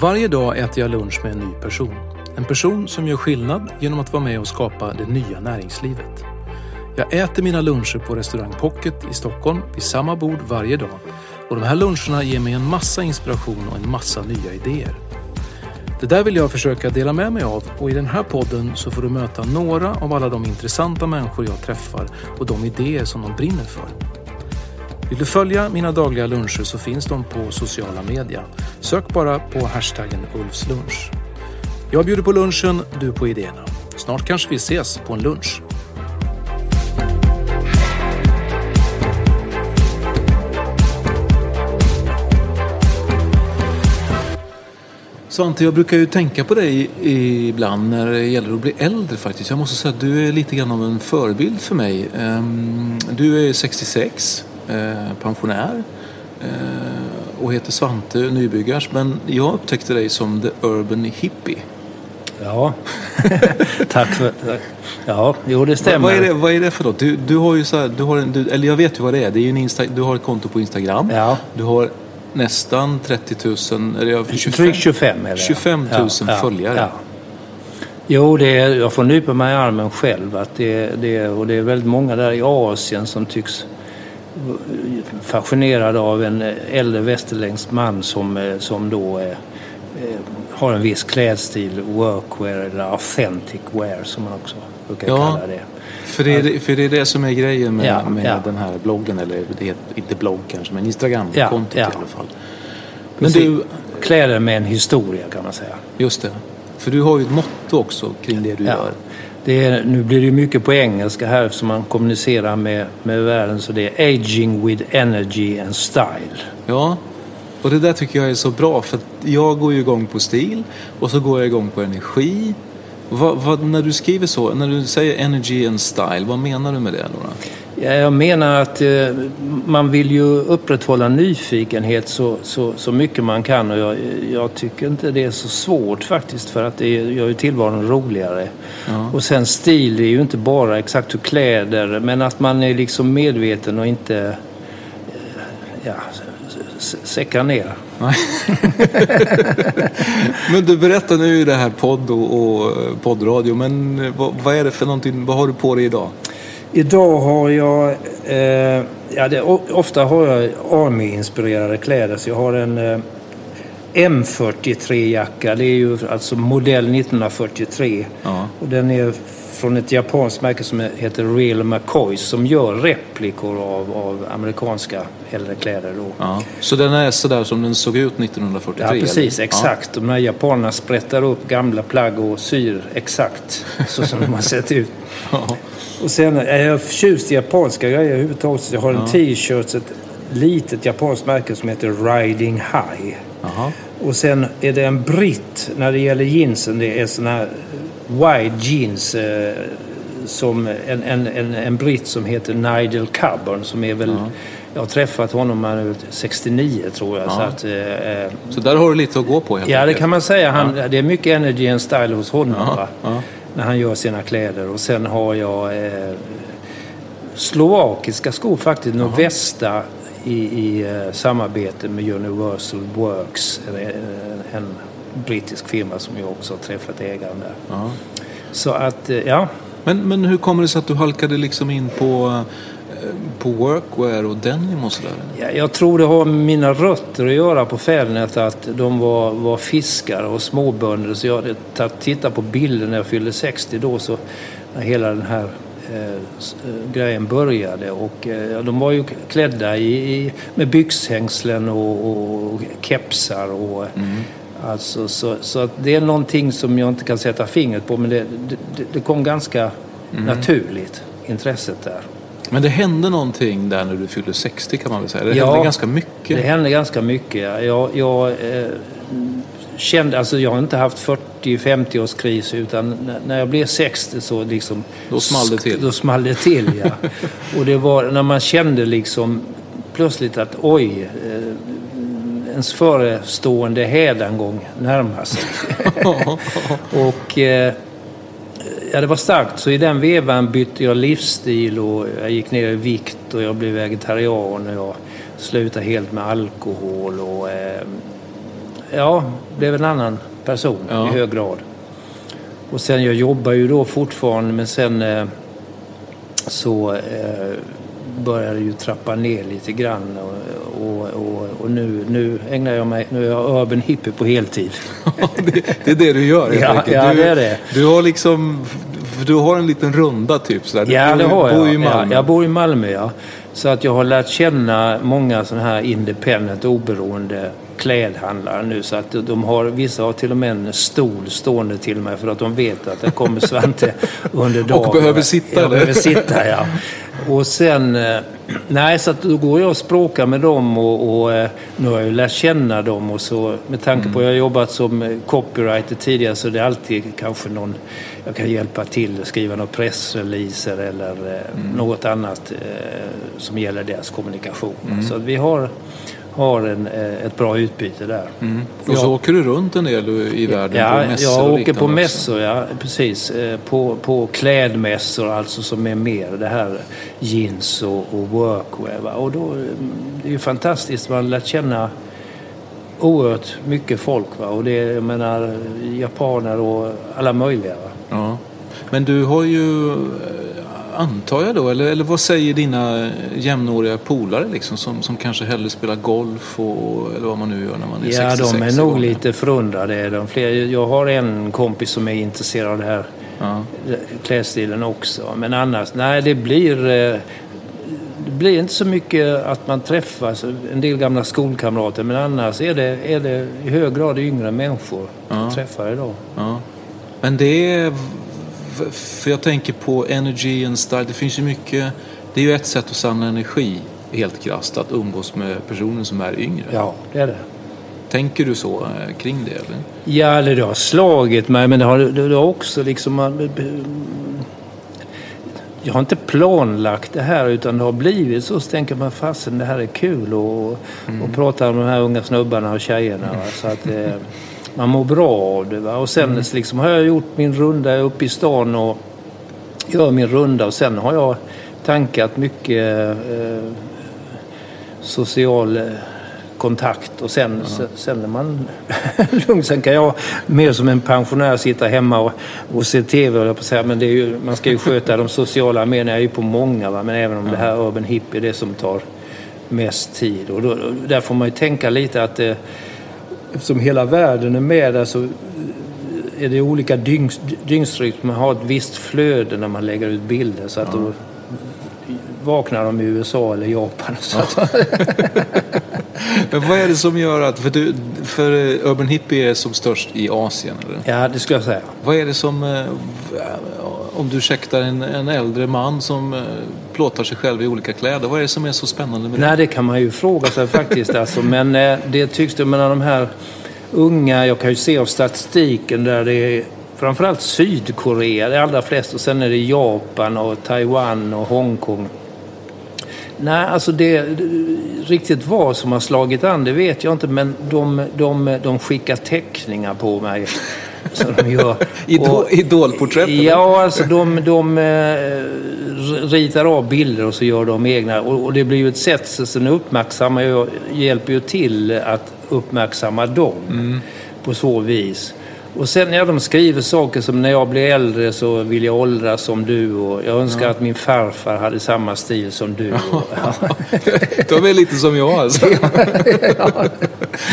Varje dag äter jag lunch med en ny person. En person som gör skillnad genom att vara med och skapa det nya näringslivet. Jag äter mina luncher på restaurang Pocket i Stockholm vid samma bord varje dag. Och de här luncherna ger mig en massa inspiration och en massa nya idéer. Det där vill jag försöka dela med mig av och i den här podden så får du möta några av alla de intressanta människor jag träffar och de idéer som de brinner för. Vill du följa mina dagliga luncher så finns de på sociala media. Sök bara på hashtaggen Ulfslunch. Jag bjuder på lunchen, du på idéerna. Snart kanske vi ses på en lunch. Svante, jag brukar ju tänka på dig ibland när det gäller att bli äldre faktiskt. Jag måste säga att du är lite grann av en förebild för mig. Ehm, du är 66, pensionär eh, och heter Svante Nybyggars. Men jag upptäckte dig som the urban hippie. Ja, tack för Ja, jo det stämmer. Vad är det, vad är det för något? Du, du har ju så här, du har en, du, eller jag vet ju vad det är. Det är ju en Insta, du har ett konto på Instagram. Ja. Du har nästan 30 000, eller 25, Drygt 25 är det. 25 000 ja, följare. Ja. Jo, det är, jag får nypa mig i armen själv. Att det, det, och det är väldigt många där i Asien som tycks fascinerade av en äldre västerländsk man som, som då eh, har en viss klädstil, workwear eller authentic wear som man också brukar Ja. kalla det. För det, är, för det är det som är grejen med, Ja, med ja. den här bloggen, eller det inte blogg kanske, men Instagram-kontot i alla fall. Men du, Kläder med en historia kan man säga. just det. För du har ju ett motto också kring det du gör. Det är, nu blir det mycket på engelska här eftersom man kommunicerar med, med världen. Så det är aging with energy and style. Ja, och det där tycker jag är så bra för att jag går ju igång på stil och så går jag igång på energi. Vad, vad, när du skriver så, när du säger energy and style, vad menar du med det Nora? Ja, Jag menar att eh, man vill ju upprätthålla nyfikenhet så, så, så mycket man kan och jag, jag tycker inte det är så svårt faktiskt för att det gör ju tillvaron roligare. Och sen stil är ju inte bara exakt hur kläder men att man är liksom medveten och inte eh, ja, säckar ner. Men du berättar nu i det här podd och, och poddradio, men vad, vad är det för någonting, vad har du på dig idag? Idag har jag, eh, ja, det, ofta har jag Army-inspirerade kläder. Så jag har en eh, M43-jacka. Det är ju alltså modell 1943. Ja. Och den är från ett japanskt märke som heter Real McCoys som gör replikor av, av amerikanska äldre kläder. Då. Ja. Så den är sådär som den såg ut 1943? Ja, precis. eller? Exakt. De här japanerna sprättar upp gamla plagg och syr exakt så som de har sett ut. Ja. Och sen är jag förtjust i japanska grejer överhuvudtaget. Så Jag har en t-shirt, ett litet japanskt märke som heter Riding High. Jaha. Och sen är det en britt när det gäller jeansen. Det är såna wide jeans. Eh, som en, en, en, en britt som heter Nigel Coburn som är väl... Jag har träffat honom han är väl 69 tror jag. Så att, eh, eh, Så där har du lite att gå på Ja, det kan man säga. Han, Det är mycket energy and style hos honom. ja. När han gör sina kläder. Och sen har jag eh, slovakiska skor faktiskt. Novesta i, i eh, samarbete med Universal Works. En, brittisk firma som jag också har träffat ägaren där. Ja. Så att, eh, ja. Men, men hur kommer det sig att du halkade liksom in på, eh, på workwear och denim och sådär? Ja, jag tror det har med mina rötter att göra på Fällnet att de var, var fiskare och småbönder. Så jag tittade på bilder när jag fyllde 60 då så när hela den här grejen började. Och, eh, de var ju klädda i, med byxhängslen och, och kepsar. Och, alltså, så, så det är någonting som jag inte kan sätta fingret på men det, det, det kom ganska naturligt, intresset där. Men det hände någonting där när du fyllde 60 kan man väl säga? Det Ja, hände ganska mycket. Det hände ganska mycket. Jag, jag eh, kände, alltså jag har inte haft 40-50 års kris utan när jag blev 60 så liksom... Då small det till. Då small det till, ja. Och det var när man kände liksom plötsligt att oj, eh, ens förestående hädangång närmar sig. och eh, Ja, det var starkt. Så i den vevan bytte jag livsstil och jag gick ner i vikt och jag blev vegetarian och jag slutade helt med alkohol och eh, ja, blev en annan person Ja. i hög grad. Och sen, jag jobbar ju då fortfarande men sen eh, så eh, började jag ju trappa ner lite grann och, och, och, och nu, nu ägnar jag mig, nu är jag urban hippie på heltid. det, det är det du gör helt Ja, enkelt. ja, du, det är det. Du har liksom... Du har en liten runda typ sådär. Du Ja, det har jag. bor i Ja, Malmö. jag bor i Malmö, ja. Så att jag har lärt känna många sådana här independent, oberoende klädhandlare nu. Så att de har, vissa har till och med en stol stående till mig för att de vet att det kommer Svante under dagen. behöver sitta, Jag behöver sitta, ja. Och sen... eh, Nej, så att då går jag och språkar med dem och, och eh, nu har jag ju lärt känna dem och så med tanke på att jag har jobbat som eh, copywriter tidigare så det är alltid kanske någon jag kan hjälpa till att skriva några pressreleaser eller eh, något annat som gäller deras kommunikation. Så att vi har, har en, eh, ett bra utbyte där. Och så åker du runt en del i världen Ja, på mässor jag åker på också. mässor, ja precis. Eh, På, på klädmässor alltså som är mer det här jeans och, och workwear. Va? Och då, mm, det är ju fantastiskt, man har lärt känna oerhört mycket folk. Va? Och det är, jag menar, japaner och alla möjliga. Va? Ja. Men du har ju, antar jag då, eller, eller vad säger dina jämnåriga polare liksom som, som kanske hellre spelar golf och, eller vad man nu gör när man är Ja, 66 de är nog år? lite förundrade. De fler. Jag har en kompis som är intresserad av det här Ja. klädstilen också. Men annars, nej det blir... eh, Det blir inte så mycket att man träffas, en del gamla skolkamrater, men annars är det, är det i hög grad yngre människor jag träffar idag. Ja. Men det är... För jag tänker på energy and style. Det finns ju mycket... Det är ju ett sätt att samla energi, helt krasst, att umgås med personer som är yngre. Ja, det är det. Tänker du så eh, kring det? Eller? Ja, eller det har slagit mig, men det har, det, har också liksom... man- Jag har inte planlagt det här utan det har blivit så. Så tänker man fasen det här är kul och, och prata om de här unga snubbarna och tjejerna. Va? Så att eh, man mår bra av det. Va? Och sen så liksom har jag gjort min runda uppe i stan och gör min runda och sen har jag tankat mycket eh, social eh, kontakt och sen, sen, sen är man lugn. Sen kan jag mer som en pensionär sitta hemma och, och se TV på säga. Men det är ju, man ska ju sköta de sociala medierna. Jag är ju på många va? men även om det här Urban Hippie är det som tar mest tid. Och då, där får man ju tänka lite att eh, eftersom hela världen är med där så är det olika dygns, dygnsrytm. Man har ett visst flöde när man lägger ut bilder. Så att då vaknar de i USA eller Japan. Så att, Men vad är det som gör att... För, du, för eh, Urban Hippie är som störst i Asien, eller? ja, det skulle jag säga. Vad är det som... eh, Om du ursäktar en, en äldre man som eh, plåtar sig själv i olika kläder. Vad är det som är så spännande med det? Nej, det kan man ju fråga sig faktiskt. Alltså. Men eh, det tycks det, menar de här unga, jag kan ju se av statistiken där det är framförallt Sydkorea, det allra flesta, och sen är det Japan och Taiwan och Hongkong. Nej, alltså det, det riktigt vad som har slagit an, det vet jag inte, men de, de, de skickar teckningar på mig. Som de gör. Idol, Och- idolporträtt? eller? Ja, alltså de, de eh, ritar av bilder och så gör de egna. Och, och det blir ju ett sätt, så sen uppmärksammar jag, hjälper ju till att uppmärksamma dem på så vis. Och sen när de skriver saker som när jag blir äldre så vill jag åldras som du och jag önskar ja. att min farfar hade samma stil som du. Och, ja. De är lite som jag alltså. ja.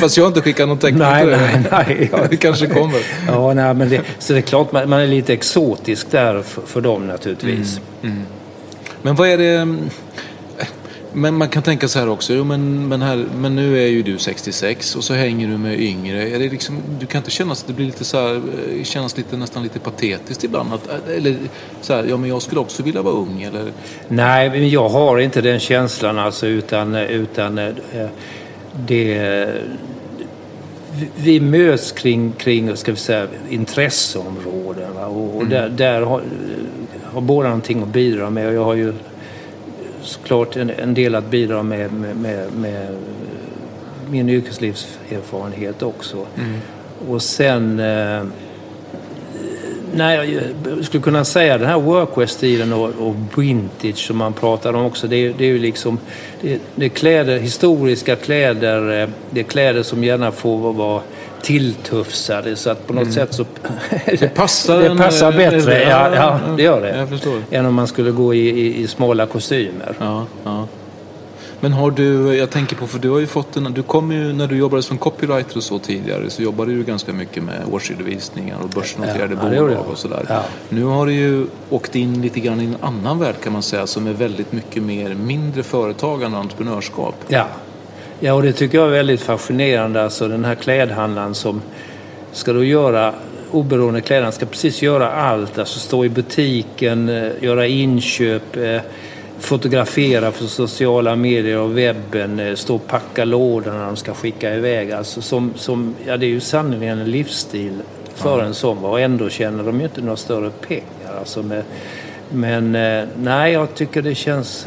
Fast jag har inte skickat någon teckning nej, på det. Nej, nej, ja. Det kanske kommer. Ja, nej, men det, så det är klart man, man är lite exotisk där för, för dem naturligtvis. Mm, mm. Men vad är det... Men man kan tänka så här också, jo, men, men, här, men nu är ju du 66 och så hänger du med yngre. Är det liksom, du kan inte känna att det blir lite så här, eh, kännas lite, nästan lite patetiskt ibland? Att, eh, eller så här, ja men jag skulle också vilja vara ung eller? Nej, men jag har inte den känslan alltså utan, utan eh, det vi möts kring, kring ska vi säga, intresseområden. Va? Och, och mm. där, där har, har båda någonting att bidra med. Och jag har ju såklart en, en del att bidra med, med, med, med min yrkeslivserfarenhet också. Mm. Och sen... Eh, nej, jag skulle kunna säga den här workwear-stilen och, och, vintage som man pratar om också. Det är, det är ju liksom... Det, det är kläder, historiska kläder. Eh, det är kläder som gärna får vara tilltufsade så att på något mm. sätt så... det passar, det passar bättre, ja, ja, det gör det. Jag förstår. Än om man skulle gå i, i, i smala kostymer. Ja, ja. Men har du, jag tänker på, för du har ju fått en, du kom ju, när du jobbade som copywriter och så tidigare så jobbade du ganska mycket med årsredovisningar och börsnoterade ja, bolag ja, och sådär. Ja. Nu har du ju åkt in lite grann i en annan värld kan man säga som är väldigt mycket mer mindre företagande och entreprenörskap. Ja, Ja, och det tycker jag är väldigt fascinerande. Alltså den här klädhandlaren som ska då göra oberoende kläder. ska precis göra allt. Alltså stå i butiken, eh, göra inköp, eh, fotografera för sociala medier och webben, eh, stå och packa lådorna när de ska skicka iväg. Alltså som, som, ja, det är ju sannerligen en livsstil för en sån och ändå tjänar de ju inte några större pengar. Alltså med, men nej, jag tycker det känns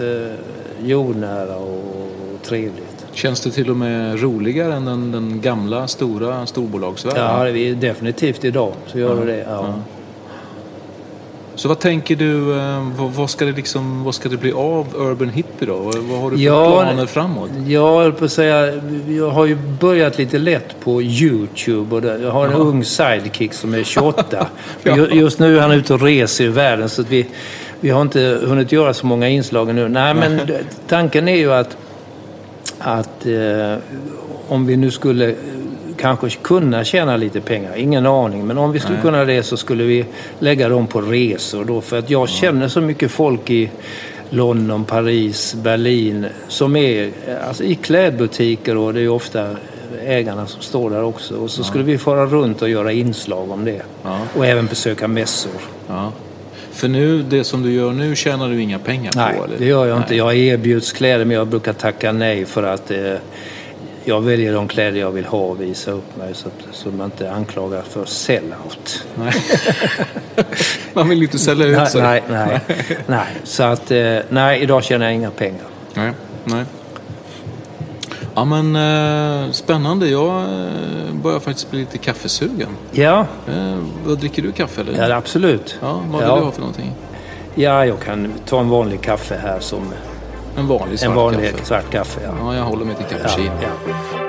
jordnära och trevligt. Känns det till och med roligare än den, den gamla stora storbolagsvärlden? Ja, det är definitivt idag så gör ja, det det. Ja. Så vad tänker du, eh, vad, ska det liksom, vad ska det bli av Urban Hippie då? Vad har du för ja, planer framåt? Jag höll på att säga, jag har ju börjat lite lätt på YouTube och jag har en ja. ung sidekick som är 28. ja. Just nu är han ute och reser i världen så att vi, vi har inte hunnit göra så många inslag nu. Nej, men tanken är ju att att eh, om vi nu skulle kanske kunna tjäna lite pengar, ingen aning, men om vi skulle Nej. kunna det så skulle vi lägga dem på resor då. För att jag känner så mycket folk i London, Paris, Berlin som är alltså, i klädbutiker och det är ofta ägarna som står där också. Och så skulle vi fara runt och göra inslag om det. Ja. Och även besöka mässor. Ja. För nu, det som du gör nu tjänar du inga pengar nej, på? Eller? det gör jag nej. inte. Jag erbjuds kläder men jag brukar tacka nej för att eh, jag väljer de kläder jag vill ha och visa upp mig så, så man inte anklagar för sellout. Nej. man vill inte sälja ut sig. Nej, nej, nej. Så att, eh, nej, idag tjänar jag inga pengar. Nej, nej. Ja men eh, spännande. Jag eh, börjar faktiskt bli lite kaffesugen. Ja. Eh, vad dricker du kaffe eller? Ja absolut. Ja, vad vill ja. du ha för någonting? Ja, jag kan ta en vanlig kaffe här som... En vanlig svart en vanlig kaffe? svart kaffe, ja. Ja, jag håller mig till cappuccino. Ja, ja.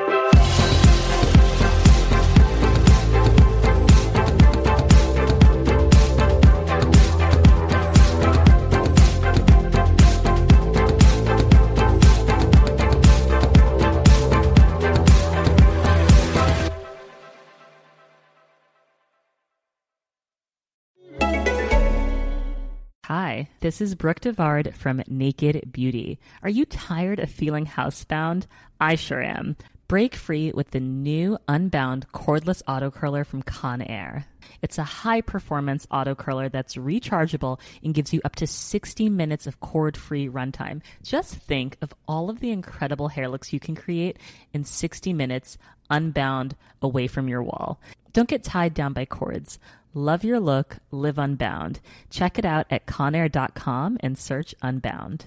This is Brooke Devard from Naked Beauty. Are you tired of feeling housebound? I sure am. Break free with the new Unbound cordless auto curler from Conair. It's a high performance auto curler that's rechargeable and gives you up to 60 minutes of cord free runtime. Just think of all of the incredible hair looks you can create in 60 minutes unbound away from your wall. Don't get tied down by cords. Love your look, live unbound. Check it out at conair.com and search Unbound.